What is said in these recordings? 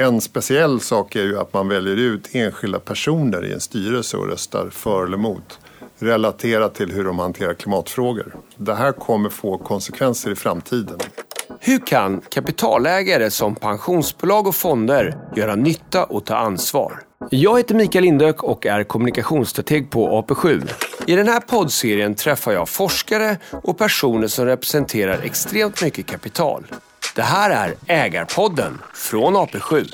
En speciell sak är ju att man väljer ut enskilda personer i en styrelse och röstar för eller emot relaterat till hur de hanterar klimatfrågor. Det här kommer få konsekvenser i framtiden. Hur kan kapitalägare som pensionsbolag och fonder göra nytta och ta ansvar? Jag heter Mikael Lindök och är kommunikationsstrateg på AP7. I den här poddserien träffar jag forskare och personer som representerar extremt mycket kapital. Det här är Ägarpodden från AP7.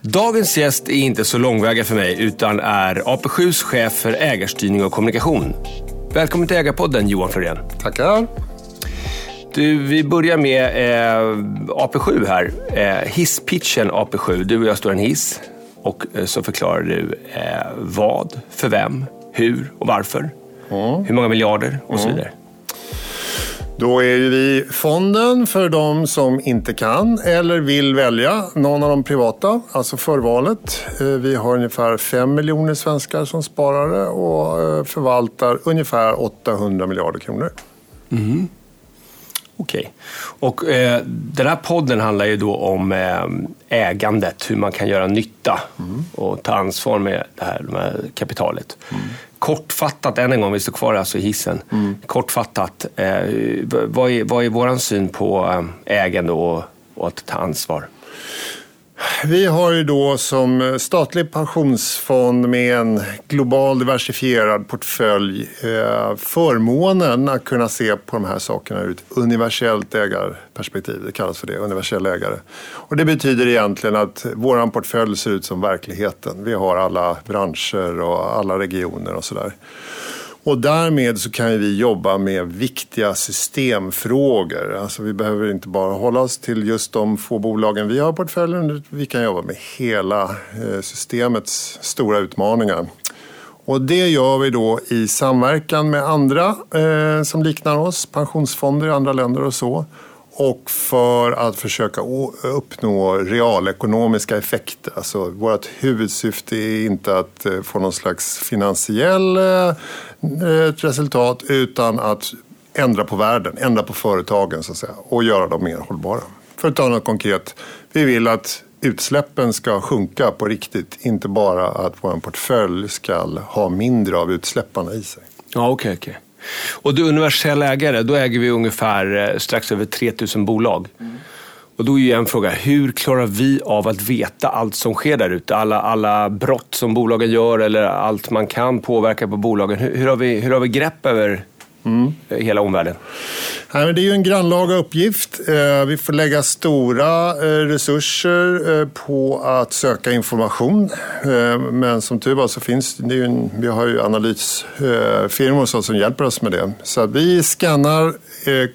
Dagens gäst är inte så långväga för mig utan är AP7s chef för ägarstyrning och kommunikation. Välkommen till Ägarpodden Johan Florén. Tackar. Du, vi börjar med eh, AP7 här. Eh, hisspitchen AP7. Du och jag står i en hiss och eh, så förklarar du eh, vad, för vem, hur och varför. Mm. Hur många miljarder och så Mm. vidare. Då är ju vi fonden för de som inte kan eller vill välja någon av de privata, alltså förvalet. Eh, Vi har ungefär 5 miljoner svenskar som sparare och eh, förvaltar ungefär 800 miljarder kronor. Okej. Och eh, den här podden handlar ju då om eh, ägandet, hur man kan göra nytta och ta ansvar med det här, det här kapitalet. Kortfattat, än en gång, vi står kvar alltså i hissen. Kortfattat, eh, vad är, vad är vår syn på eh, ägande och, och att ta ansvar? Vi har ju då som statlig pensionsfond med en global diversifierad portfölj eh, förmånen att kunna se på de här sakerna ur ett universellt ägarperspektiv. Det kallas för det, universell ägare. Och det betyder egentligen att vår portfölj ser ut som verkligheten. Vi har alla branscher och alla regioner och sådär. Och därmed så kan vi jobba med viktiga systemfrågor. Alltså vi behöver inte bara hålla oss till just de få bolagen vi har i portföljen. Vi kan jobba med hela eh, systemets stora utmaningar. Och det gör vi då i samverkan med andra eh, som liknar oss, pensionsfonder i andra länder och så. Och för att försöka uppnå realekonomiska effekter. Alltså, vårt huvudsyfte är inte att eh, få någon slags finansiell eh, eh, resultat utan att ändra på världen, ändra på företagen så att säga, och göra dem mer hållbara. För att ta något konkret, vi vill att utsläppen ska sjunka på riktigt, inte bara att vår portfölj ska ha mindre av utsläpparna i sig. Ja, okej, okej. Och du universell ägare, då äger vi ungefär eh, strax över 3000 bolag. Och då är ju en fråga, hur klarar vi av att veta allt som sker där ute? Alla, alla brott som bolagen gör eller allt man kan påverka på bolagen. Hur, hur, har, vi, hur har vi grepp över mm. hela omvärlden? Nej, men det är ju en grannlaga uppgift. Eh, vi får lägga stora eh, resurser eh, på att söka information. Men som tur var så finns det ju en, vi har ju analysfirmor som hjälper oss med det. Så vi skannar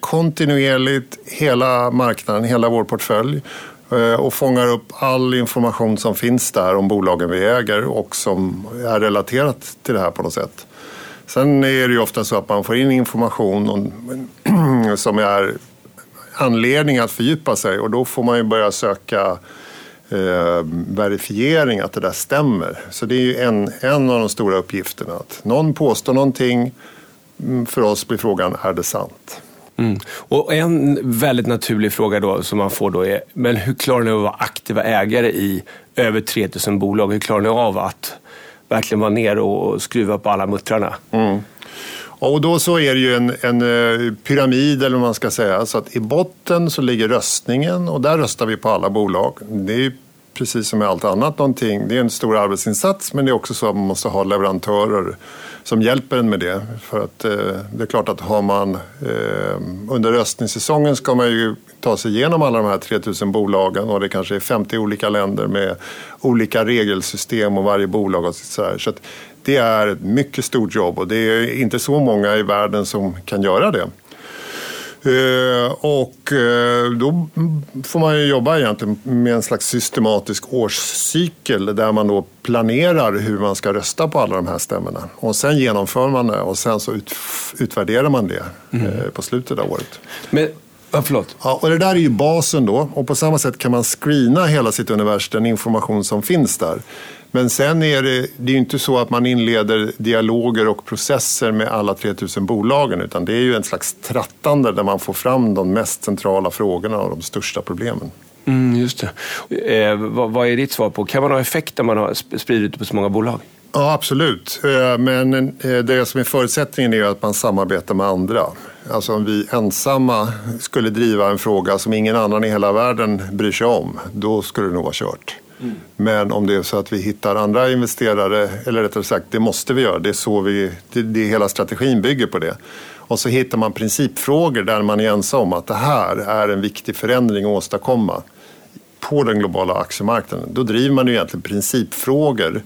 kontinuerligt hela marknaden, hela vår portfölj och fångar upp all information som finns där om bolagen vi äger och som är relaterat till det här på något sätt. Sen är det ju ofta så att man får in information om, som är anledning att fördjupa sig och då får man ju börja söka eh, verifiering att det där stämmer. Så det är ju en, en av de stora uppgifterna. Att någon påstår någonting, mm, för oss blir frågan, är det sant? Mm. Och en väldigt naturlig fråga då som man får då är, men hur klarar ni av att vara aktiva ägare i över 3000 bolag? Hur klarar ni av att verkligen vara ner och skruva på alla muttrarna? Och då så är det ju en, en eh, pyramid eller vad man ska säga. Så att i botten så ligger röstningen och där röstar vi på alla bolag. Det är ju precis som med allt annat någonting. Det är en stor arbetsinsats men det är också så att man måste ha leverantörer som hjälper en med det. För att eh, det är klart att har man eh, under röstningssäsongen ska man ju ta sig igenom alla de här 3000 bolagen och det kanske är 50 olika länder med olika regelsystem och varje bolag och sådär. Så det är ett mycket stort jobb och det är inte så många i världen som kan göra det. Eh, Och eh, då får man ju jobba egentligen med en slags systematisk årscykel där man då planerar hur man ska rösta på alla de här stämmorna. Och sen genomför man det och sen så ut, utvärderar man det eh, på slutet av året. Men, ja, förlåt. Ja, och det där är ju basen då och på samma sätt kan man screena hela sitt univers, den information som finns där. Men sen är det, det är inte så att man inleder dialoger och processer med alla 3000 bolagen utan det är ju en slags trattande där man får fram de mest centrala frågorna och de största problemen. Mm, just det. Eh, vad, vad, är ditt svar på, kan man ha effekt om man har spridit det på så många bolag? Ja, absolut. Eh, men eh, det som är förutsättningen är att man samarbetar med andra. Alltså om vi ensamma skulle driva en fråga som ingen annan i hela världen bryr sig om, då skulle det nog vara kört. Mm. Men om det är så att vi hittar andra investerare, eller rättare sagt, det måste vi göra. Det är så vi, det, det hela strategin bygger på det. Och så hittar man principfrågor där man är ensam om att det här är en viktig förändring att åstadkomma på den globala aktiemarknaden. Då driver man ju egentligen principfrågor.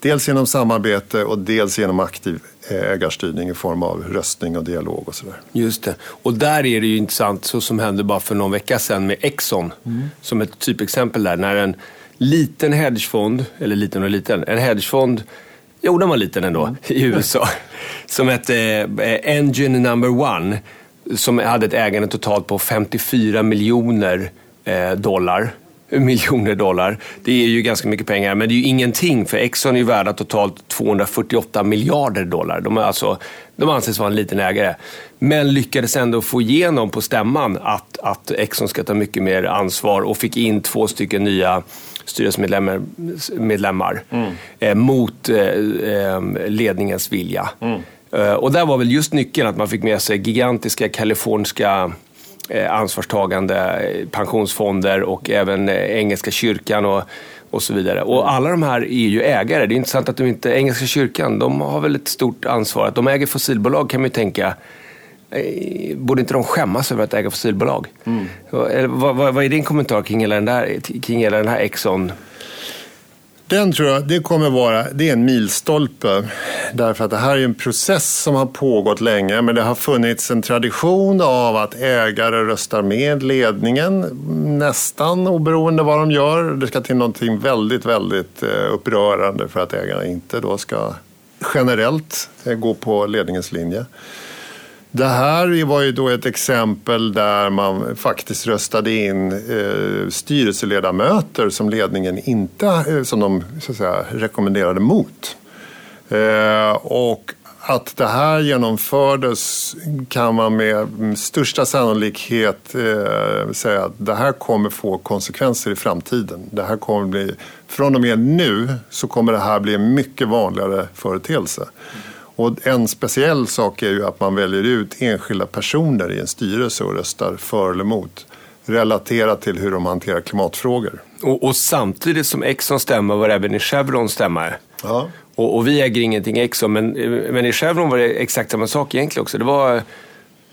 Dels genom samarbete och dels genom aktiv ägarstyrning i form av röstning och dialog och sådär. Just det. Och där är det ju intressant, så som hände bara för någon vecka sedan med Exxon, mm. som ett typexempel där, när en liten hedgefond, eller liten och liten, en hedgefond Jo, den var liten ändå, mm. i USA. Som hette eh, Engine Number One. Som hade ett ägande totalt på 54 miljoner eh, dollar miljoner dollar. Det är ju ganska mycket pengar, men det är ju ingenting för Exxon är ju värda totalt 248 miljarder dollar. De, är alltså, de anses vara en liten ägare, men lyckades ändå få igenom på stämman att, att Exxon ska ta mycket mer ansvar och fick in två stycken nya styrelsemedlemmar medlemmar, mm. eh, mot eh, eh ledningens vilja. Mm. Eh, och där var väl just nyckeln att man fick med sig gigantiska kaliforniska ansvarstagande pensionsfonder och även Engelska kyrkan och, och så vidare. Och alla de här är ju ägare. Det är intressant att de inte, Engelska kyrkan, de har väl ett stort ansvar. Att de äger fossilbolag kan man ju tänka, borde inte de skämmas över att äga fossilbolag? Mm. Vad, vad, vad, är din kommentar kring hela den, där, kring hela den här Exxon den tror jag, det kommer vara, det är en milstolpe. Därför att det här är en process som har pågått länge. Men det har funnits en tradition av att ägare röstar med ledningen. Nästan oberoende vad de gör. Det ska till någonting väldigt, väldigt eh, upprörande för att ägarna inte då ska generellt eh, gå på ledningens linje. Det här var ju då ett exempel där man faktiskt röstade in eh, styrelseledamöter som ledningen inte eh, som de så att säga, rekommenderade mot. Eh, och att det här genomfördes kan man med största sannolikhet eh, säga att det här kommer få konsekvenser i framtiden. Det här kommer bli, från och med nu så kommer det här bli en mycket vanligare företeelse. Och en speciell sak är ju att man väljer ut enskilda personer i en styrelse och röstar för eller emot relaterat till hur de hanterar klimatfrågor. Och, och samtidigt som Exxon stämmer var det även i Chevron stämmer. Ja. Och, och, vi äger ingenting Exxon, men, men i Chevron var det exakt samma sak egentligen också. Det var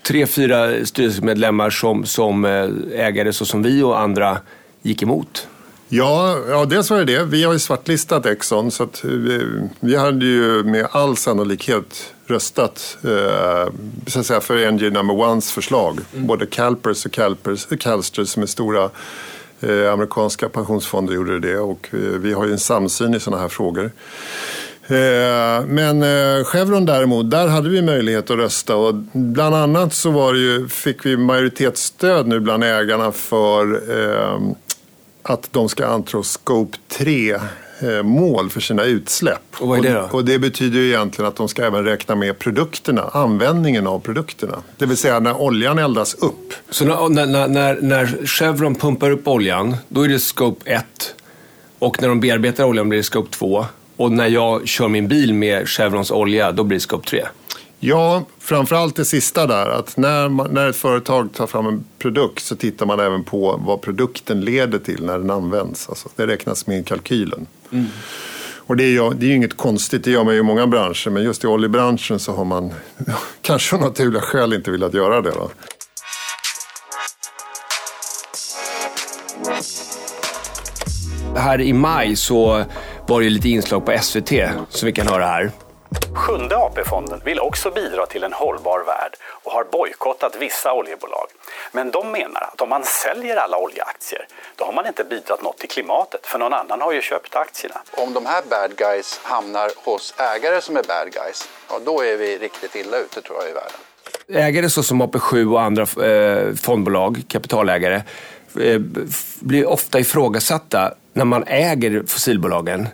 tre, fyra styrelsemedlemmar som, som eh, ägare så som vi och andra gick emot. Ja, ja, dels var det det. Vi har ju svartlistat Exxon så att vi, vi hade ju med all sannolikhet röstat eh, så att säga, för NG number ones förslag. Mm. Både Calpers och Calpers, Calsters som är stora eh, amerikanska pensionsfonder gjorde det och eh, vi har ju en samsyn i sådana här frågor. Eh, men eh, Chevron däremot, där hade vi möjlighet att rösta och bland annat så var ju, fick vi majoritetsstöd nu bland ägarna för eh, att de ska anta Scope 3 eh, mål för sina utsläpp. Och vad är det då? Och det betyder ju egentligen att de ska även räkna med produkterna, användningen av produkterna. Det vill säga när oljan eldas upp. Så när, när, när, när Chevron pumpar upp oljan, då är det Scope 1. Och när de bearbetar oljan blir det Scope 2. Och när jag kör min bil med Chevrons olja, då blir det Scope 3. Ja, framförallt det sista där. Att när, man, när ett företag tar fram en produkt så tittar man även på vad produkten leder till när den används. Alltså, det räknas med i kalkylen. Mm. Och det är, ju, det är inget konstigt, det gör man ju i många branscher. Men just i oljebranschen så har man kanske av naturliga skäl inte velat göra det. Då. Här i maj så var det lite inslag på SVT som vi kan höra här. Sjunde AP-fonden vill också bidra till en hållbar värld och har bojkottat vissa oljebolag. Men de menar att om man säljer alla oljeaktier, då har man inte bidragit något till klimatet, för någon annan har ju köpt aktierna. Om de här bad guys hamnar hos ägare som är bad guys, ja, då är vi riktigt illa ute tror jag i världen. Ägare såsom AP7 och andra eh, fondbolag, kapitalägare, eh, blir ofta ifrågasatta när man äger fossilbolagen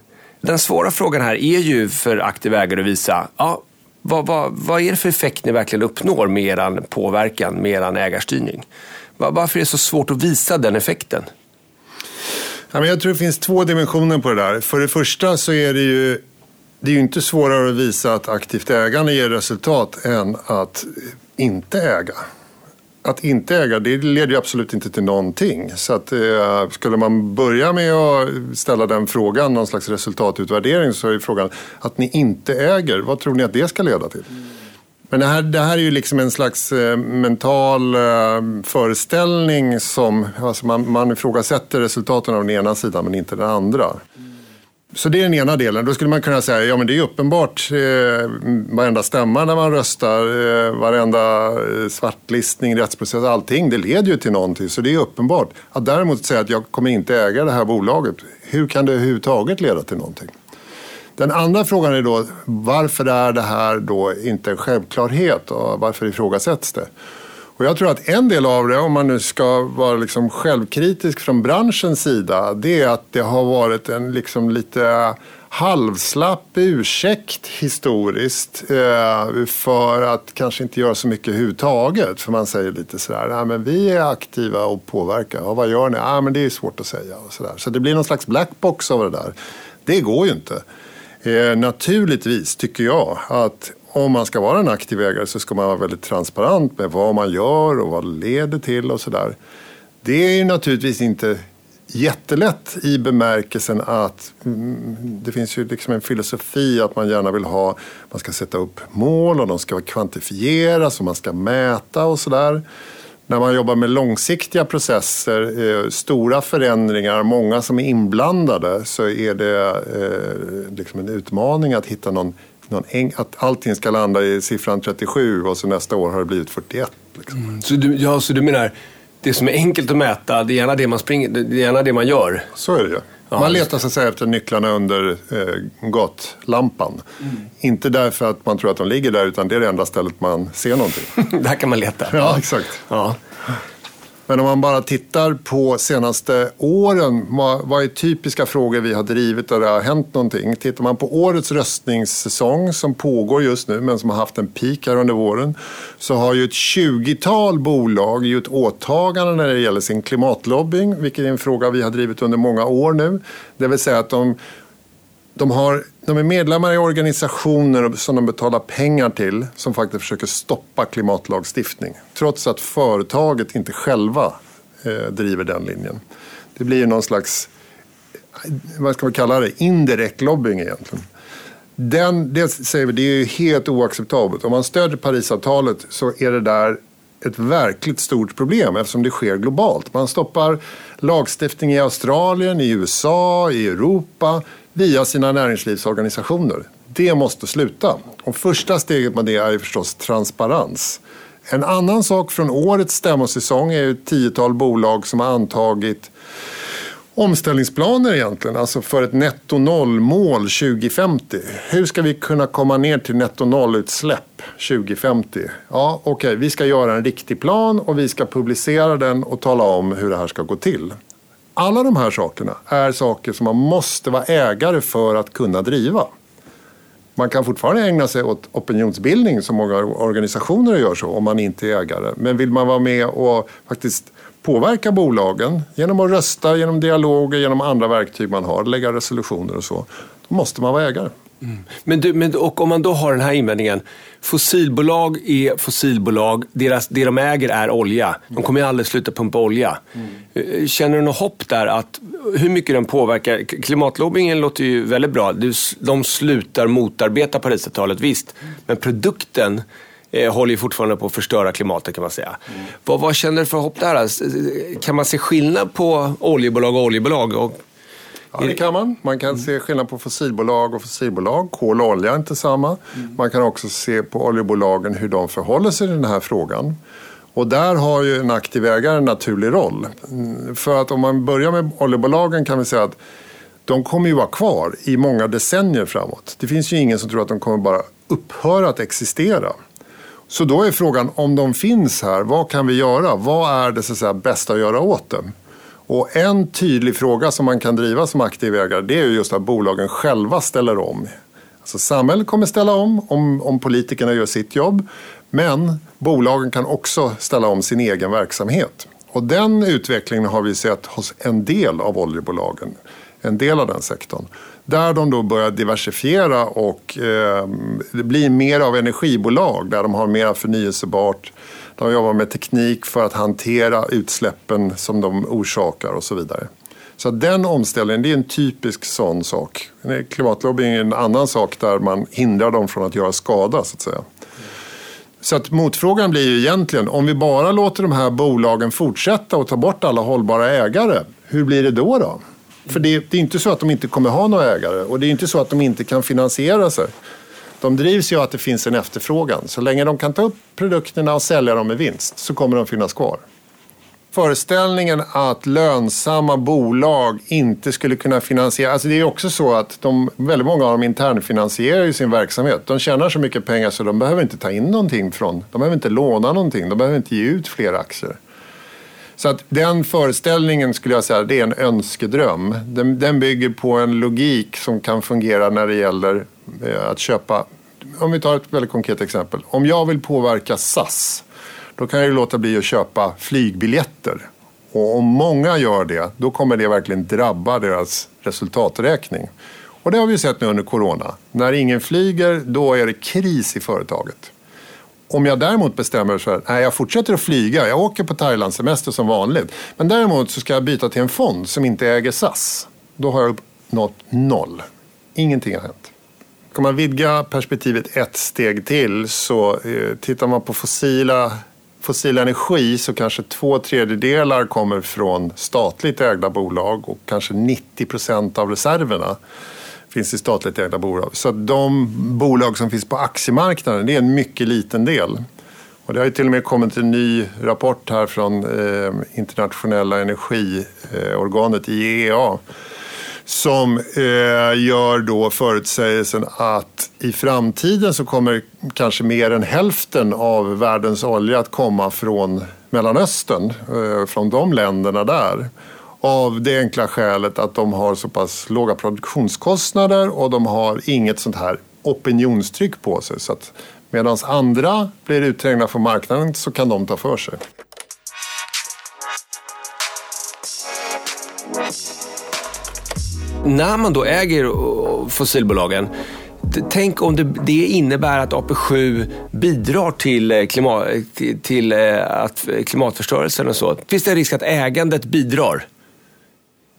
den svåra frågan här är ju för aktiv ägare att visa ja, vad, vad, vad är det för effekt ni verkligen uppnår med er påverkan, med er ägarstyrning? Varför är det så svårt att visa den effekten? Jag tror det finns två dimensioner på det där. För det första så är det ju det är ju inte svårare att visa att aktivt ägande ger resultat än att inte äga. Att inte äga det leder ju absolut inte till någonting. Så att, eh, skulle man börja med att ställa den frågan, någon slags resultatutvärdering, så är frågan att ni inte äger, vad tror ni att det ska leda till? Men det här, det här är ju liksom en slags eh, mental eh, föreställning som alltså man, man ifrågasätter resultaten av den ena sidan men inte den andra. Så det är den ena delen. Då skulle man kunna säga, ja men det är uppenbart, eh, varenda stämma när man röstar, eh, varenda eh, svartlistning, rättsprocess, allting, det leder ju till någonting. Så det är uppenbart. Att däremot säga att jag kommer inte äga det här bolaget, hur kan det överhuvudtaget leda till någonting? Den andra frågan är då, varför är det här då inte en självklarhet och varför ifrågasätts det? Och jag tror att en del av det, om man nu ska vara liksom självkritisk från branschens sida, det är att det har varit en liksom lite halvslapp ursäkt historiskt eh, för att kanske inte göra så mycket överhuvudtaget. För man säger lite sådär, nej men vi är aktiva och påverkar. Och vad gör ni? Ja, men det är svårt att säga. Och sådär. Så det blir någon slags blackbox av det där. Det går ju inte. Eh, naturligtvis tycker jag att om man ska vara en aktiv ägare så ska man vara väldigt transparent med vad man gör och vad det leder till och sådär. Det är naturligtvis inte jättelätt i bemärkelsen att mm, det finns ju liksom en filosofi att man gärna vill ha, man ska sätta upp mål och de ska kvantifieras och man ska mäta och sådär. När man jobbar med långsiktiga processer, eh, stora förändringar, många som är inblandade så är det eh, liksom en utmaning att hitta någon någon att allting ska landa i siffran 37 och så nästa år har det blivit 41. Liksom. Mm, så, du, ja, så du menar, det som är enkelt att mäta, det är gärna det man, springer, det är gärna det man gör? Så är det ju. Ja, man letar så att säga efter nycklarna under eh, gatlampan. Mm. Inte därför att man tror att de ligger där, utan det är det enda stället man ser någonting. där kan man leta. Ja, exakt. Ja. Men om man bara tittar på senaste åren, vad, är typiska frågor vi har drivit där det har hänt någonting? Tittar man på årets röstningssäsong som pågår just nu men som har haft en peak här under våren så har ju ett 20-tal bolag gjort åtaganden när det gäller sin klimatlobbying, vilket är en fråga vi har drivit under många år nu. Det vill säga att de de, har, de är medlemmar i organisationer som de betalar pengar till som faktiskt försöker stoppa klimatlagstiftning. Trots att företaget inte själva eh, driver den linjen. Det blir någon slags, vad ska man kalla det, indirekt lobbying egentligen. Den, det säger vi, det är helt oacceptabelt. Om man stödjer Parisavtalet så är det där ett verkligt stort problem eftersom det sker globalt. Man stoppar lagstiftning i Australien, i USA, i Europa via sina näringslivsorganisationer. Det måste sluta. Och första steget med det är förstås transparens. En annan sak från årets stämmosäsong är ett tiotal bolag som har antagit omställningsplaner egentligen, alltså för ett netto noll-mål 2050. Hur ska vi kunna komma ner till netto noll-utsläpp 2050? Ja, okej, okay, vi ska göra en riktig plan och vi ska publicera den och tala om hur det här ska gå till. Alla de här sakerna är saker som man måste vara ägare för att kunna driva. Man kan fortfarande ägna sig åt opinionsbildning som många organisationer gör så om man inte är ägare. Men vill man vara med och faktiskt påverka bolagen genom att rösta, genom dialoger, genom andra verktyg man har, lägga resolutioner och så, då måste man vara ägare. Mm. Men, du, men och om man då har den här invändningen. Fossilbolag är fossilbolag. Deras, det de äger är olja. De kommer ju aldrig sluta pumpa olja. Mm. Känner du något hopp där? att Hur mycket den påverkar? Klimatlobbyingen låter ju väldigt bra. De slutar motarbeta Parisavtalet, visst. Men produkten eh, håller ju fortfarande på att förstöra klimatet kan man säga. Mm. Vad, vad känner du för hopp där? Alltså, eh, kan man se skillnad på oljebolag och oljebolag? Och Ja, det kan man. Man kan mm. se skillnad på fossilbolag och fossilbolag. Kol och olja är inte samma. Mm. Man kan också se på oljebolagen hur de förhåller sig till den här frågan. Och där har ju en aktiv ägare en naturlig roll. Mm, för att om man börjar med oljebolagen kan vi säga att de kommer ju vara kvar i många decennier framåt. Det finns ju ingen som tror att de kommer bara upphöra att existera. Så då är frågan, om de finns här, vad kan vi göra? Vad är det så att säga, bästa att göra åt dem? Och en tydlig fråga som man kan driva som aktiv ägare det är just att bolagen själva ställer om. Alltså samhället kommer ställa om, om om politikerna gör sitt jobb. Men bolagen kan också ställa om sin egen verksamhet. Och den utvecklingen har vi sett hos en del av oljebolagen. En del av den sektorn. Där de då börjar diversifiera och eh, det blir mer av energibolag där de har mer förnyelsebart. De jobbar med teknik för att hantera utsläppen som de orsakar och så vidare. Så den omställningen det är en typisk sån sak. Klimatlobbying är en annan sak där man hindrar dem från att göra skada så att säga. Så att motfrågan blir ju egentligen, om vi bara låter de här bolagen fortsätta och ta bort alla hållbara ägare, hur blir det då? då? För det, det är inte så att de inte kommer ha några ägare och det är inte så att de inte kan finansiera sig. De drivs ju av att det finns en efterfrågan. Så länge de kan ta upp produkterna och sälja dem med vinst så kommer de finnas kvar. Föreställningen att lönsamma bolag inte skulle kunna finansiera... Alltså det är också så att de, väldigt många av dem internfinansierar ju sin verksamhet. De tjänar så mycket pengar så de behöver inte ta in någonting från... De behöver inte låna någonting. De behöver inte ge ut fler aktier. Så att den föreställningen skulle jag säga det är en önskedröm. Den, den bygger på en logik som kan fungera när det gäller Eh, att köpa. Om vi tar ett väldigt konkret exempel. Om jag vill påverka SAS då kan jag ju låta bli att köpa flygbiljetter. Och om många gör det, då kommer det verkligen drabba deras resultaträkning. Och det har vi sett nu under corona. När ingen flyger, då är det kris i företaget. Om jag däremot bestämmer så att jag fortsätter att flyga, jag åker på Thailandssemester som vanligt. Men däremot så ska jag byta till en fond som inte äger SAS. Då har jag uppnått noll. Ingenting har hänt. Ska man vidga perspektivet ett steg till så eh, tittar man på fossila fossil energi så kanske två tredjedelar kommer från statligt ägda bolag och kanske 90 procent av reserverna finns i statligt ägda bolag. Så de bolag som finns på aktiemarknaden det är en mycket liten del. Och det har ju till och med kommit en ny rapport här från eh, internationella energiorganet IEA som eh, gör då förutsägelsen att i framtiden så kommer kanske mer än hälften av världens olja att komma från Mellanöstern, eh, från de länderna där. Av det enkla skälet att de har så pass låga produktionskostnader och de har inget sånt här opinionstryck på sig. Så att medan andra blir utträngda från marknaden så kan de ta för sig. När man då äger fossilbolagen, Tänk om det, det, innebär att AP7 bidrar till, eh, klimat, till, till eh, att eh, klimatförstörelsen och så. Finns det en risk att ägandet bidrar?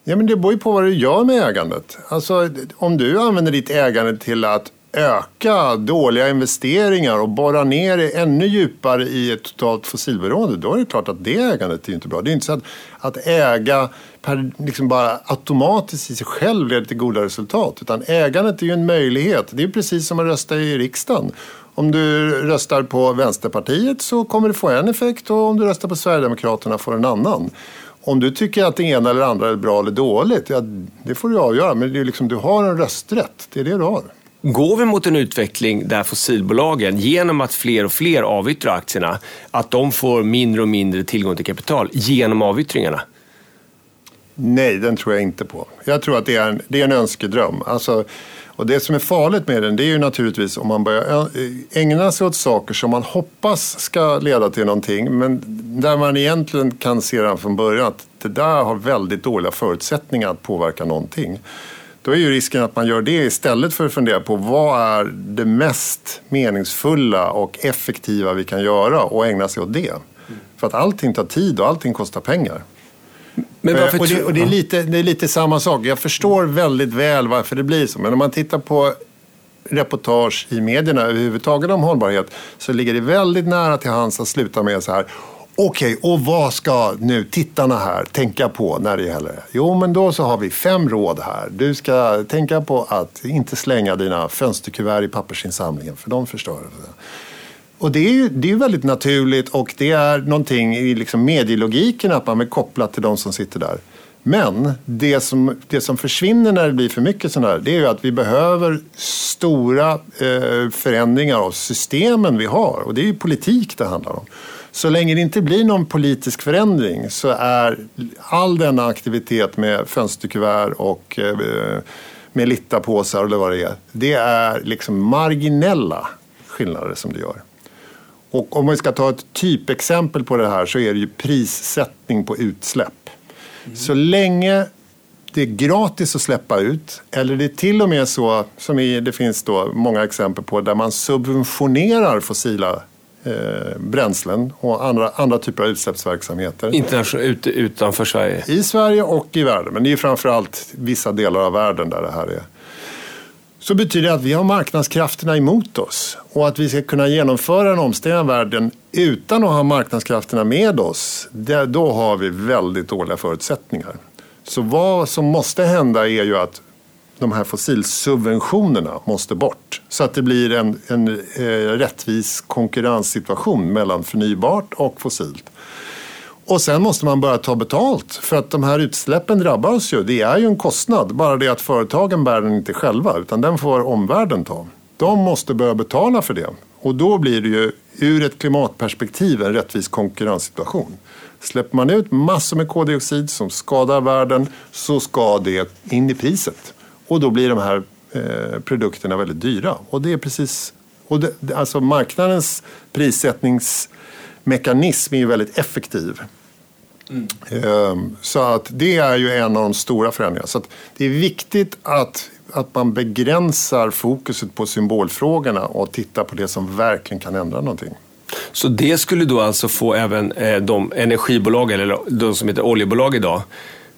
Ja, men det beror ju på vad du gör med ägandet. Alltså, om du använder ditt ägande till att öka dåliga investeringar och borra ner det ännu djupare i ett totalt fossilberoende, då är det klart att det ägandet är inte bra. Det är inte så att, att äga per, liksom bara automatiskt i sig själv leder till goda resultat, utan ägandet är ju en möjlighet. Det är precis som att rösta i riksdagen. Om du röstar på Vänsterpartiet så kommer det få en effekt och om du röstar på Sverigedemokraterna får en annan. Om du tycker att det ena eller andra är bra eller dåligt, ja, det får du avgöra. Men det är liksom, du har en rösträtt, det är det du har. Går vi mot en utveckling där fossilbolagen, genom att fler och fler avyttrar aktierna, att de får mindre och mindre tillgång till kapital genom avyttringarna? Nej, den tror jag inte på. Jag tror att det är en, det är en önskedröm. Alltså, och det som är farligt med den det är ju naturligtvis om man börjar ägna sig åt saker som man hoppas ska leda till någonting men där man egentligen kan se redan från början att det där har väldigt dåliga förutsättningar att påverka någonting. Då är ju risken att man gör det istället för att fundera på vad är det mest meningsfulla och effektiva vi kan göra och ägna sig åt det. För att allting tar tid och allting kostar pengar. Men varför och det, och det, är lite, det är lite samma sak. Jag förstår väldigt väl varför det blir så. Men om man tittar på reportage i medierna överhuvudtaget om hållbarhet så ligger det väldigt nära till hands att sluta med så här Okej, och vad ska nu tittarna här tänka på när det gäller det? Jo, men då så har vi fem råd här. Du ska tänka på att inte slänga dina fönsterkuvert i pappersinsamlingen, för de förstör. Och det är ju det är väldigt naturligt och det är någonting i liksom medielogiken att man vill koppla till de som sitter där. Men det som, det som försvinner när det blir för mycket sådana här, det är ju att vi behöver stora eh, förändringar av systemen vi har. Och det är ju politik det handlar om. Så länge det inte blir någon politisk förändring så är all denna aktivitet med fönsterkuvert och eh, med littapåsar eller vad det är, det är liksom marginella skillnader som det gör. Och om vi ska ta ett typexempel på det här så är det ju prissättning på utsläpp. Mm. Så länge det är gratis att släppa ut eller det är till och med så som det finns då många exempel på där man subventionerar fossila eh, bränslen och andra, andra typer av utsläppsverksamheter. Internationellt, ut, utanför Sverige? I Sverige och i världen, men det är framförallt vissa delar av världen där det här är. Så betyder det att vi har marknadskrafterna emot oss och att vi ska kunna genomföra en omställning av världen utan att ha marknadskrafterna med oss, det, då har vi väldigt dåliga förutsättningar. Så vad som måste hända är ju att de här fossilsubventionerna måste bort. Så att det blir en, en eh, rättvis konkurrenssituation mellan förnybart och fossilt. Och sen måste man börja ta betalt för att de här utsläppen drabbar oss ju. Det är ju en kostnad, bara det att företagen bär den inte själva utan den får omvärlden ta. De måste börja betala för det och då blir det ju ur ett klimatperspektiv en rättvis konkurrenssituation. Släpper man ut massor med koldioxid som skadar världen så ska det in i priset. Och då blir de här eh, produkterna väldigt dyra. Och det är precis... Och det, alltså marknadens prissättningsmekanism är ju väldigt effektiv. Mm. Så att det är ju en av de stora förändringarna. Så det är viktigt att, att man begränsar fokuset på symbolfrågorna och tittar på det som verkligen kan ändra någonting. Så det skulle då alltså få även eh, de energibolag, eller de som heter oljebolag idag,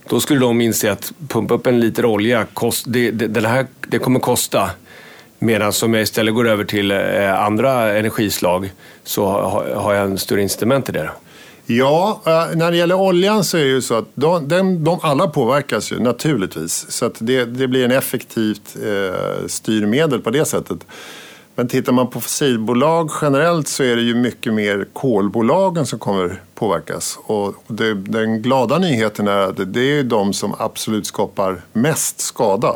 då skulle de inse att pumpa upp en liter olja, kost, det, det, det, här, det kommer kosta. Medan om jag istället går över till eh, andra energislag så har jag en större incitament i det. Ja, eh, när det gäller oljan så är det ju så att de, de, de alla påverkas ju naturligtvis. Så att det, det blir en effektivt eh, styrmedel på det sättet. Men tittar man på fossilbolag generellt så är det ju mycket mer kolbolagen som kommer påverkas. Och det, den glada nyheten är att det är de som absolut skapar mest skada.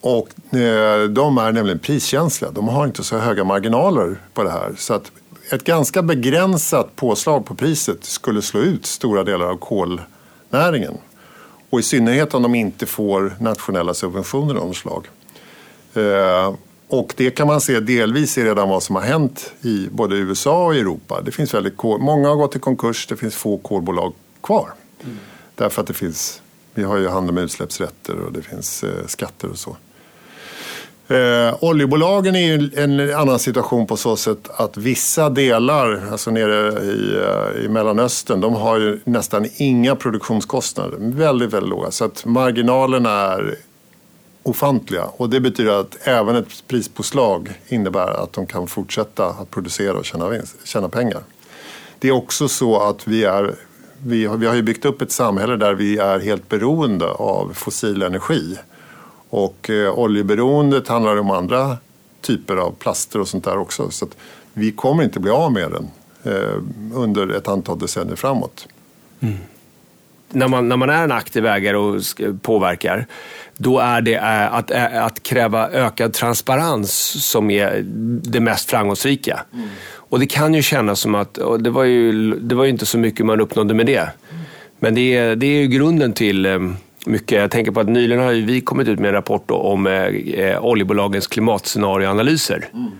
Och eh, de är nämligen priskänsliga. De har inte så höga marginaler på det här. Så att ett ganska begränsat påslag på priset skulle slå ut stora delar av kolnäringen. Och i synnerhet om de inte får nationella subventioner av något slag. Eh, och det kan man se delvis i redan vad som har hänt i både USA och Europa. Det finns väldigt många har gått i konkurs, det finns få kolbolag kvar. Mm. Därför att det finns, vi har ju handel med utsläppsrätter och det finns eh, skatter och så. Eh, oljebolagen är ju en annan situation på så sätt att vissa delar, alltså nere i, eh, i Mellanöstern, de har ju nästan inga produktionskostnader. Väldigt, väldigt låga. Så att marginalerna är ofantliga. Och det betyder att även ett prispåslag innebär att de kan fortsätta att producera och tjäna, vinst, tjäna pengar. Det är också så att vi, är, vi, har, vi har byggt upp ett samhälle där vi är helt beroende av fossil energi. Och eh, oljeberoendet handlar om andra typer av plaster och sånt där också. Så vi kommer inte bli av med den eh, under ett antal decennier framåt. Mm. När, man, när man är en aktiv ägare och påverkar, då är det eh, att, eh, att kräva ökad transparens som är det mest framgångsrika. Mm. Och det kan ju kännas som att, det var ju, det var ju inte så mycket man uppnådde med det. Men det är, det är ju grunden till eh, mycket. Jag tänker på att nyligen har vi kommit ut med en rapport om eh, eh, oljebolagens klimatscenarioanalyser. Mm.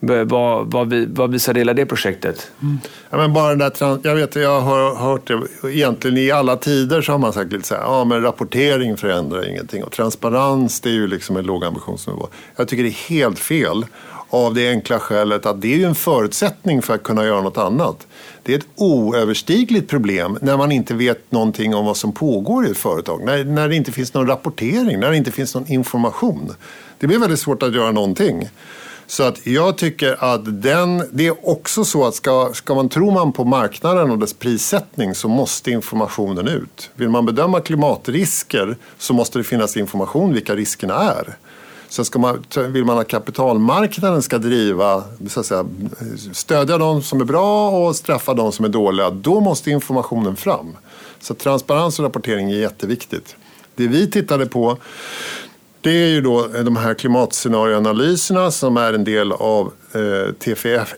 Vad, vad, vad visar hela det projektet? Mm. Ja, men bara den där, jag vet, jag har hört det, egentligen i alla tider så har man sagt lite så här, ja men rapportering förändrar ingenting och transparens det är ju liksom en låg ambitionsnivå. Jag tycker det är helt fel av det enkla skälet att det är ju en förutsättning för att kunna göra något annat. Det är ett oöverstigligt problem när man inte vet någonting om vad som pågår i ett företag. När, när det inte finns någon rapportering, när det inte finns någon information. Det blir väldigt svårt att göra någonting. Så att jag tycker att den, det är också så att ska, ska man tro man på marknaden och dess prissättning så måste informationen ut. Vill man bedöma klimatrisker så måste det finnas information vilka riskerna är. Sen ska man, vill man att kapitalmarknaden ska driva, så att säga, stödja de som är bra och straffa de som är dåliga, då måste informationen fram. Så transparens och rapportering är jätteviktigt. Det vi tittade på det är ju då de här klimatscenarioanalyserna som är en del av eh,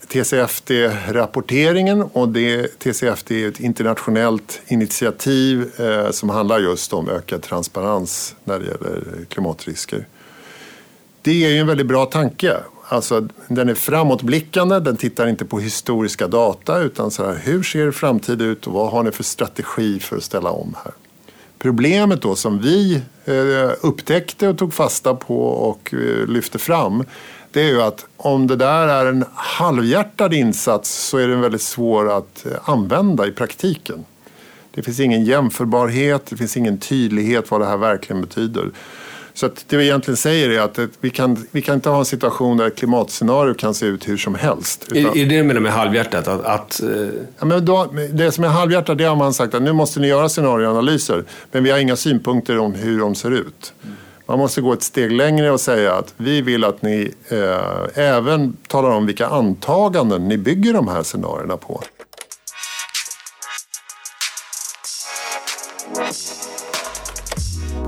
TCFD-rapporteringen. Och det, TCFD är ett internationellt initiativ eh, som handlar just om ökad transparens när det gäller klimatrisker. Det är ju en väldigt bra tanke. Alltså, den är framåtblickande, den tittar inte på historiska data utan så här, hur ser framtiden ut och vad har ni för strategi för att ställa om här? Problemet då som vi eh, upptäckte och tog fasta på och eh, lyfte fram det är ju att om det där är en halvhjärtad insats så är den väldigt svår att eh, använda i praktiken. Det finns ingen jämförbarhet, det finns ingen tydlighet vad det här verkligen betyder. Så det vi egentligen säger är att vi kan, vi kan inte ha en situation där ett klimatscenario kan se ut hur som helst. Utan... Är, är det du menar med halvhjärtat? Att, att uh... ja, men då, det som är halvhjärtat det har man sagt att nu måste ni göra scenarioanalyser men vi har inga synpunkter om hur de ser ut. Man måste gå ett steg längre och säga att vi vill att ni eh, även talar om vilka antaganden ni bygger de här scenarierna på.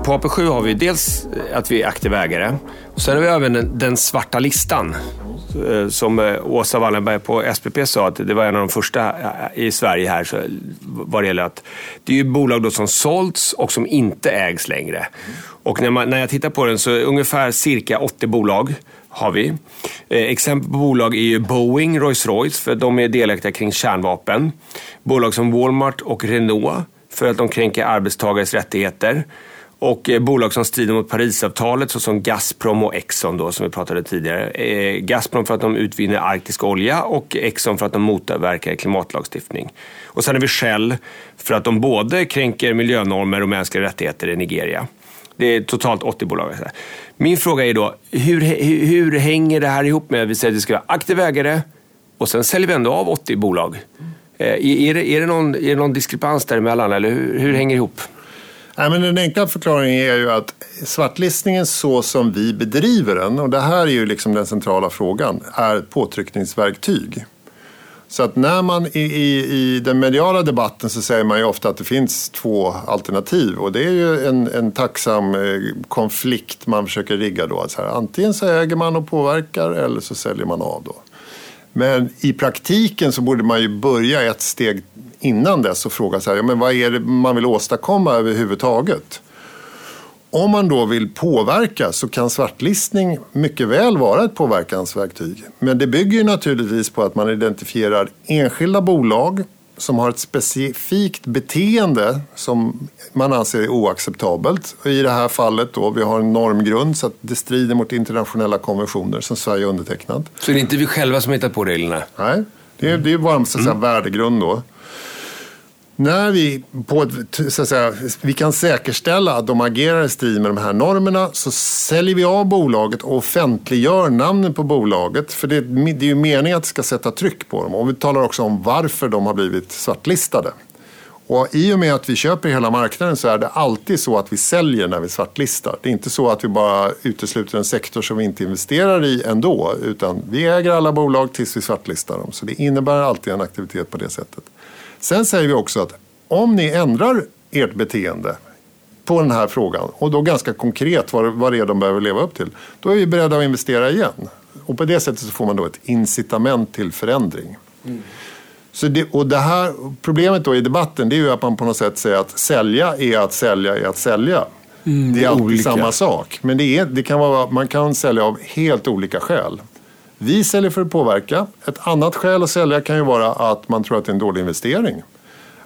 På AP7 har vi dels eh, att vi är aktiv ägare. Och sen har vi även den, den svarta listan. Eh, som eh, Åsa Wallenberg på SPP sa att det var en av de första i Sverige här så, vad det gäller att det är ju bolag då som sålts och som inte ägs längre. Och när, man, när jag tittar på den så är ungefär cirka 80 bolag har vi. Eh, exempel på bolag är ju Boeing, Rolls-Royce för de är delaktiga kring kärnvapen. Bolag som Walmart och Renault för att de kränker arbetstagares rättigheter. Och eh, bolag som strider mot Parisavtalet såsom Gazprom och Exxon då, som vi pratade tidigare. Eh, Gazprom för att de utvinner arktisk olja och Exxon för att de motverkar klimatlagstiftning. Och sen har vi Shell för att de både kränker miljönormer och mänskliga rättigheter i Nigeria. Det är totalt 80 bolag. Alltså. Min fråga är då, hur, hur, hur hänger det här ihop med att vi säger att vi ska vara aktiv ägare och sen säljer vi ändå av 80 bolag? Eh, är, det, är, det någon, är det någon diskrepans däremellan eller hur, hur hänger det ihop? Nej, men den enkla förklaringen är ju att svartlistningen så som vi bedriver den, och det här är ju liksom den centrala frågan, är ett påtryckningsverktyg. Så att när man i, i, i, den mediala debatten så säger man ju ofta att det finns två alternativ och det är ju en, en tacksam eh, konflikt man försöker rigga då. Att så här, antingen så äger man och påverkar eller så säljer man av då. Men i praktiken så borde man ju börja ett steg innan dess och fråga så här, ja, men vad är det man vill åstadkomma överhuvudtaget? Om man då vill påverka så kan svartlistning mycket väl vara ett påverkansverktyg. Men det bygger ju naturligtvis på att man identifierar enskilda bolag som har ett specifikt beteende som man anser är oacceptabelt. I det här fallet då, vi har en normgrund så att det strider mot internationella konventioner som Sverige undertecknat. Så det är inte vi själva som hittar på reglerna? Nej, det är, det är bara en mm. värdegrund då. När vi, på så att säga, vi kan säkerställa att de agerar i strid med de här normerna så säljer vi av bolaget och offentliggör namnen på bolaget. För det, det är ju meningen att det ska sätta tryck på dem. Och vi talar också om varför de har blivit svartlistade. Och I och med att vi köper hela marknaden så är det alltid så att vi säljer när vi svartlistar. Det är inte så att vi bara utesluter en sektor som vi inte investerar i ändå. Utan vi äger alla bolag tills vi svartlistar dem. Så det innebär alltid en aktivitet på det sättet. Sen säger vi också att om ni ändrar ert beteende på den här frågan och då ganska konkret vad, vad det är de behöver leva upp till. Då är vi beredda att investera igen. Och på det sättet så får man då ett incitament till förändring. Mm. Så det, och det här, problemet då i debatten det är ju att man på något sätt säger att sälja är att sälja är att sälja. Mm, det är alltid olika. samma sak. Men det, är, det kan vara, man kan sälja av helt olika skäl. Vi säljer för att påverka. Ett annat skäl att sälja kan ju vara att man tror att det är en dålig investering.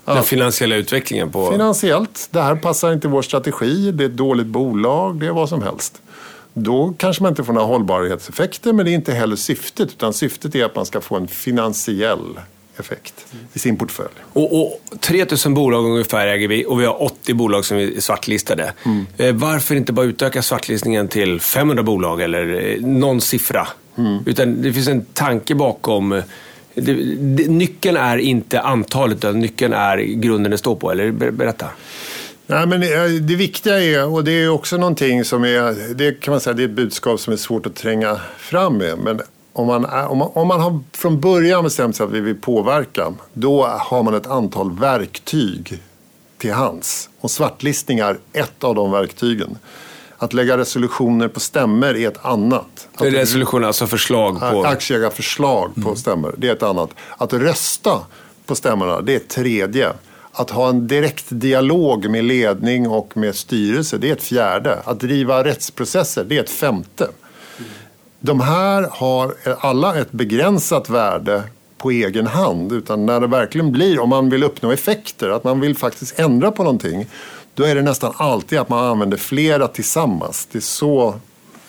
Den finansiella utvecklingen? på... Finansiellt. Det här passar inte vår strategi. Det är ett dåligt bolag. Det är vad som helst. Då kanske man inte får några hållbarhetseffekter men det är inte heller syftet. Utan syftet är att man ska få en finansiell effekt i sin portfölj. Och, och 3000 bolag ungefär äger vi och vi har 80 bolag som är svartlistade. Mm. Eh, varför inte bara utöka svartlistningen till 500 bolag eller eh, någon siffra? Mm. Utan det finns en tanke bakom. Det, det, nyckeln är inte antalet, utan nyckeln är grunden det står på. Eller berätta. Nej, men det, det viktiga är, och det är också någonting som är, det kan man säga, det är ett budskap som är svårt att tränga fram med. Men om man, om man, om man har från början bestämt sig att vi vill påverka, då har man ett antal verktyg till hands. Och svartlistning är ett av de verktygen. Att lägga resolutioner på stämmer är ett annat. Att Resolutioner, alltså förslag på... Aktieägarförslag på stämmor, det är ett annat. Att rösta på stämmorna, det är ett tredje. Att ha en direkt dialog med ledning och med styrelse, det är ett fjärde. Att driva rättsprocesser, det är ett femte. De här har alla ett begränsat värde på egen hand. Utan när det verkligen blir, om man vill uppnå effekter, att man vill faktiskt ändra på någonting. Då är det nästan alltid att man använder flera tillsammans. Det är så,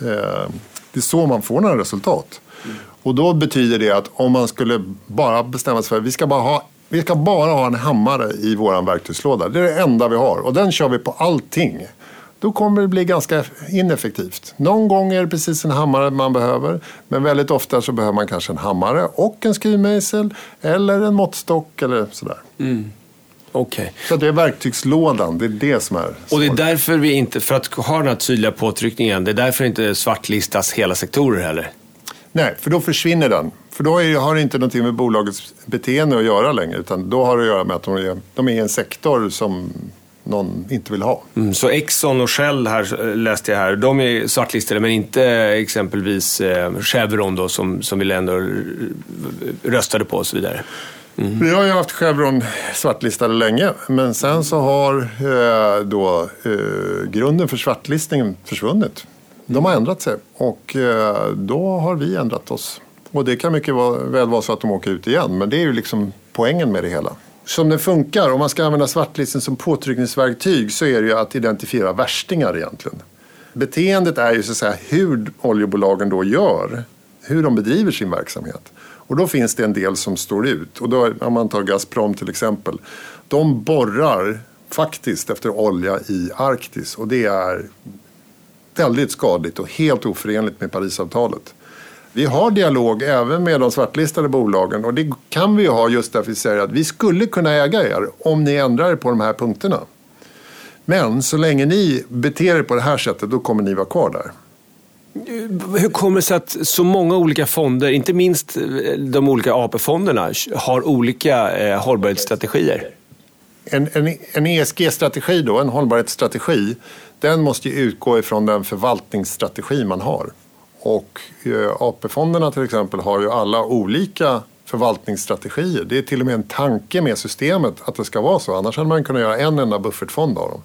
eh, det är så man får några resultat. Och då betyder det att om man skulle bara bestämma sig för att vi ska bara ha vi ska bara ha en hammare i vår verktygslåda. Det är det enda vi har och den kör vi på allting. Då kommer det bli ganska ineffektivt. Någon gång är det precis en hammare man behöver. Men väldigt ofta så behöver man kanske en hammare och en skruvmejsel. Eller en måttstock eller sådär. Mm. Okay. Så det är verktygslådan, det är det som är svårt. Och det är därför vi inte, för att ha den här tydliga påtryckningen, det är därför inte svartlistas hela sektorer heller? Nej, för då försvinner den. För då är, har det inte någonting med bolagets beteende att göra längre. Utan då har det att göra med att de är, de är i en sektor som någon inte vill ha. Mm, så Exxon och Shell här, läste jag här, de är svartlistade men inte exempelvis eh, Chevron då, som, som vi ändå röstade på och så vidare? Mm. Vi har ju haft Chevron svartlistade länge men sen så har eh, då eh, grunden för svartlistningen försvunnit. De har ändrat sig och eh, då har vi ändrat oss. Och det kan mycket väl vara så att de åker ut igen men det är ju liksom poängen med det hela som det funkar, om man ska använda svartlisten som påtryckningsverktyg så är det ju att identifiera värstingar egentligen. Beteendet är ju så att säga hur oljebolagen då gör, hur de bedriver sin verksamhet. Och då finns det en del som står ut. Och då, om man tar Gazprom till exempel. De borrar faktiskt efter olja i Arktis och det är väldigt skadligt och helt oförenligt med Parisavtalet. Vi har dialog även med de svartlistade bolagen och det kan vi ha just därför att vi säger att vi skulle kunna äga er om ni ändrar er på de här punkterna. Men så länge ni beter er på det här sättet då kommer ni vara kvar där. Hur kommer det sig att så många olika fonder, inte minst eh, de olika AP-fonderna, har olika eh, hållbarhetsstrategier? En, en, en ESG-strategi, då, en hållbarhetsstrategi, den måste utgå ifrån den förvaltningsstrategi man har. Och eh, AP-fonderna till exempel har ju alla olika förvaltningsstrategier. Det är till och med en tanke med systemet att det ska vara så. Annars hade man kunnat göra en enda buffertfond av dem.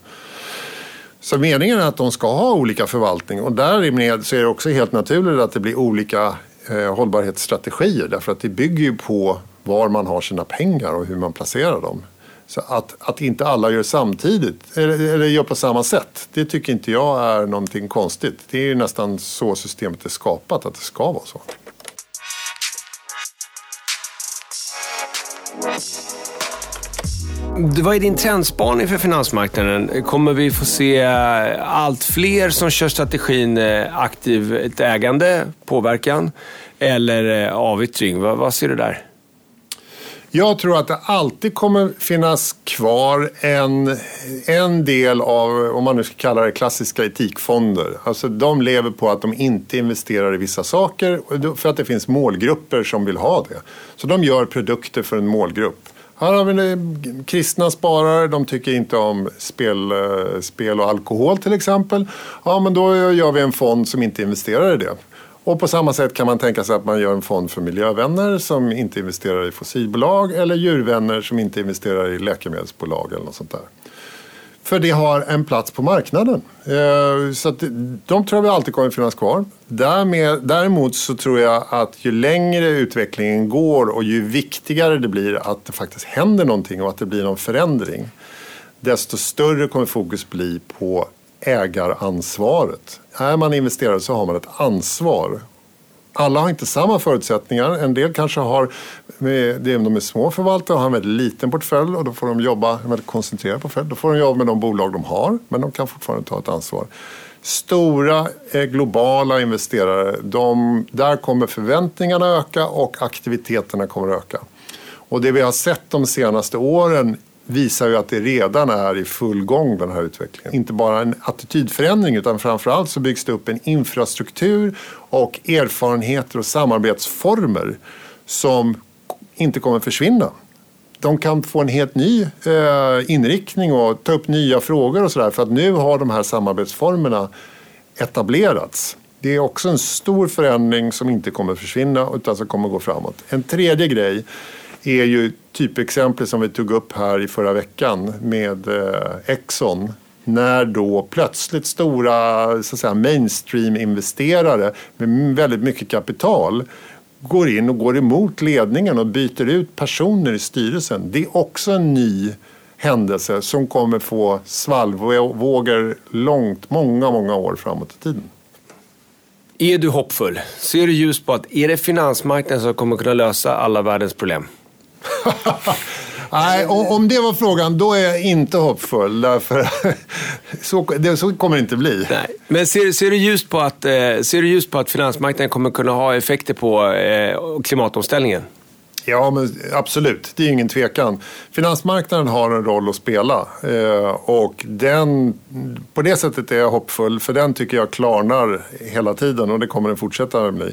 Så meningen är att de ska ha olika förvaltning och därmed så är det också helt naturligt att det blir olika eh, hållbarhetsstrategier därför att det bygger ju på var man har sina pengar och hur man placerar dem. Så att, att inte alla gör samtidigt, eller, eller gör på samma sätt, det tycker inte jag är någonting konstigt. Det är ju nästan så systemet är skapat, att det ska vara så. Vad är din trendspaning för finansmarknaden? Kommer vi få se eh, allt fler som kör strategin eh, aktivt ägande, påverkan eller eh, avyttring? Vad ser du där? Jag tror att det alltid kommer finnas kvar en, en del av, om man nu ska kalla det klassiska etikfonder. Alltså de lever på att de inte investerar i vissa saker för att det finns målgrupper som vill ha det. Så de gör produkter för en målgrupp. Här har vi kristna sparare, de tycker inte om spel, eh, spel och alkohol till exempel. Ja, men då gör vi en fond som inte investerar i det. Och på samma sätt kan man tänka sig att man gör en fond för miljövänner som inte investerar i fossilbolag eller djurvänner som inte investerar i läkemedelsbolag eller något sånt där. För det har en plats på marknaden. Eh, så att de tror vi alltid kommer att finnas kvar. Därmed, däremot så tror jag att ju längre utvecklingen går och ju viktigare det blir att det faktiskt händer någonting och att det blir någon förändring. Desto större kommer fokus bli på ägaransvaret. Är man investerare så har man ett ansvar. Alla har inte samma förutsättningar. En del kanske har, med, de är små förvaltare och har en väldigt liten portfölj och då får de jobba, en väldigt koncentrerad portfölj. Då får de jobba med de bolag de har, men de kan fortfarande ta ett ansvar. Stora eh, globala investerare, de, där kommer förväntningarna öka och aktiviteterna kommer öka. Och det vi har sett de senaste åren visar ju att det redan är i full gång den här utvecklingen. Inte bara en attitydförändring utan framförallt så byggs det upp en infrastruktur och erfarenheter och samarbetsformer som inte kommer försvinna. De kan få en helt ny eh, inriktning och ta upp nya frågor och sådär för att nu har de här samarbetsformerna etablerats. Det är också en stor förändring som inte kommer försvinna utan som kommer gå framåt. En tredje grej är ju typexemplet som vi tog upp här i förra veckan med eh, Exxon när då plötsligt stora så att säga, mainstream-investerare med väldigt mycket kapital går in och går emot ledningen och byter ut personer i styrelsen. Det är också en ny händelse som kommer få svallvågor långt, många, många år framåt i tiden. Är du hoppfull? Ser du ljus på att är det finansmarknaden som kommer kunna lösa alla världens problem? Nej, om det var frågan, då är jag inte hoppfull. Därför så, det, så kommer det inte bli. Nej. Men ser, ser, du just på att, eh, ser du just på att finansmarknaden kommer kunna ha effekter på eh, klimatomställningen? Ja, men absolut. Det är ingen tvekan. Finansmarknaden har en roll att spela. Eh, och den, på det sättet är jag hoppfull, för den tycker jag klarnar hela tiden och det kommer den fortsätta bli.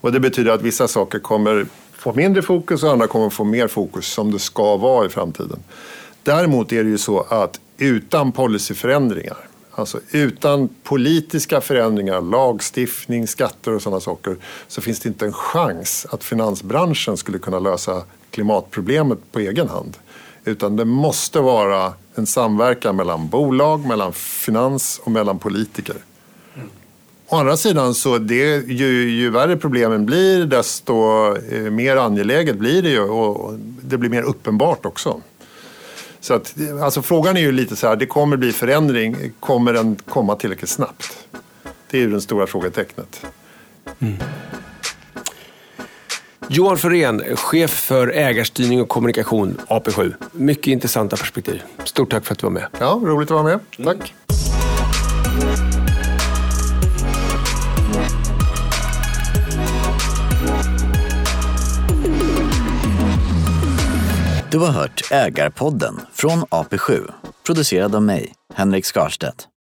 Och det betyder att vissa saker kommer få mindre fokus och andra kommer få mer fokus som det ska vara i framtiden. Däremot är det ju så att utan policyförändringar, alltså utan politiska förändringar, lagstiftning, skatter och sådana saker, så finns det inte en chans att finansbranschen skulle kunna lösa klimatproblemet på egen hand. Utan det måste vara en samverkan mellan bolag, mellan finans och mellan politiker. Å andra sidan så det, ju, ju värre problemen blir desto eh, mer angeläget blir det ju och det blir mer uppenbart också. Så att, alltså frågan är ju lite så här, det kommer bli förändring, kommer den komma tillräckligt snabbt? Det är ju det stora frågetecknet. Mm. Johan Förén, chef för ägarstyrning och kommunikation, AP7. Mycket intressanta perspektiv. Stort tack för att du var med. Ja, roligt att vara med. Tack. Du har hört Ägarpodden från AP7, producerad av mig, Henrik Skarstedt.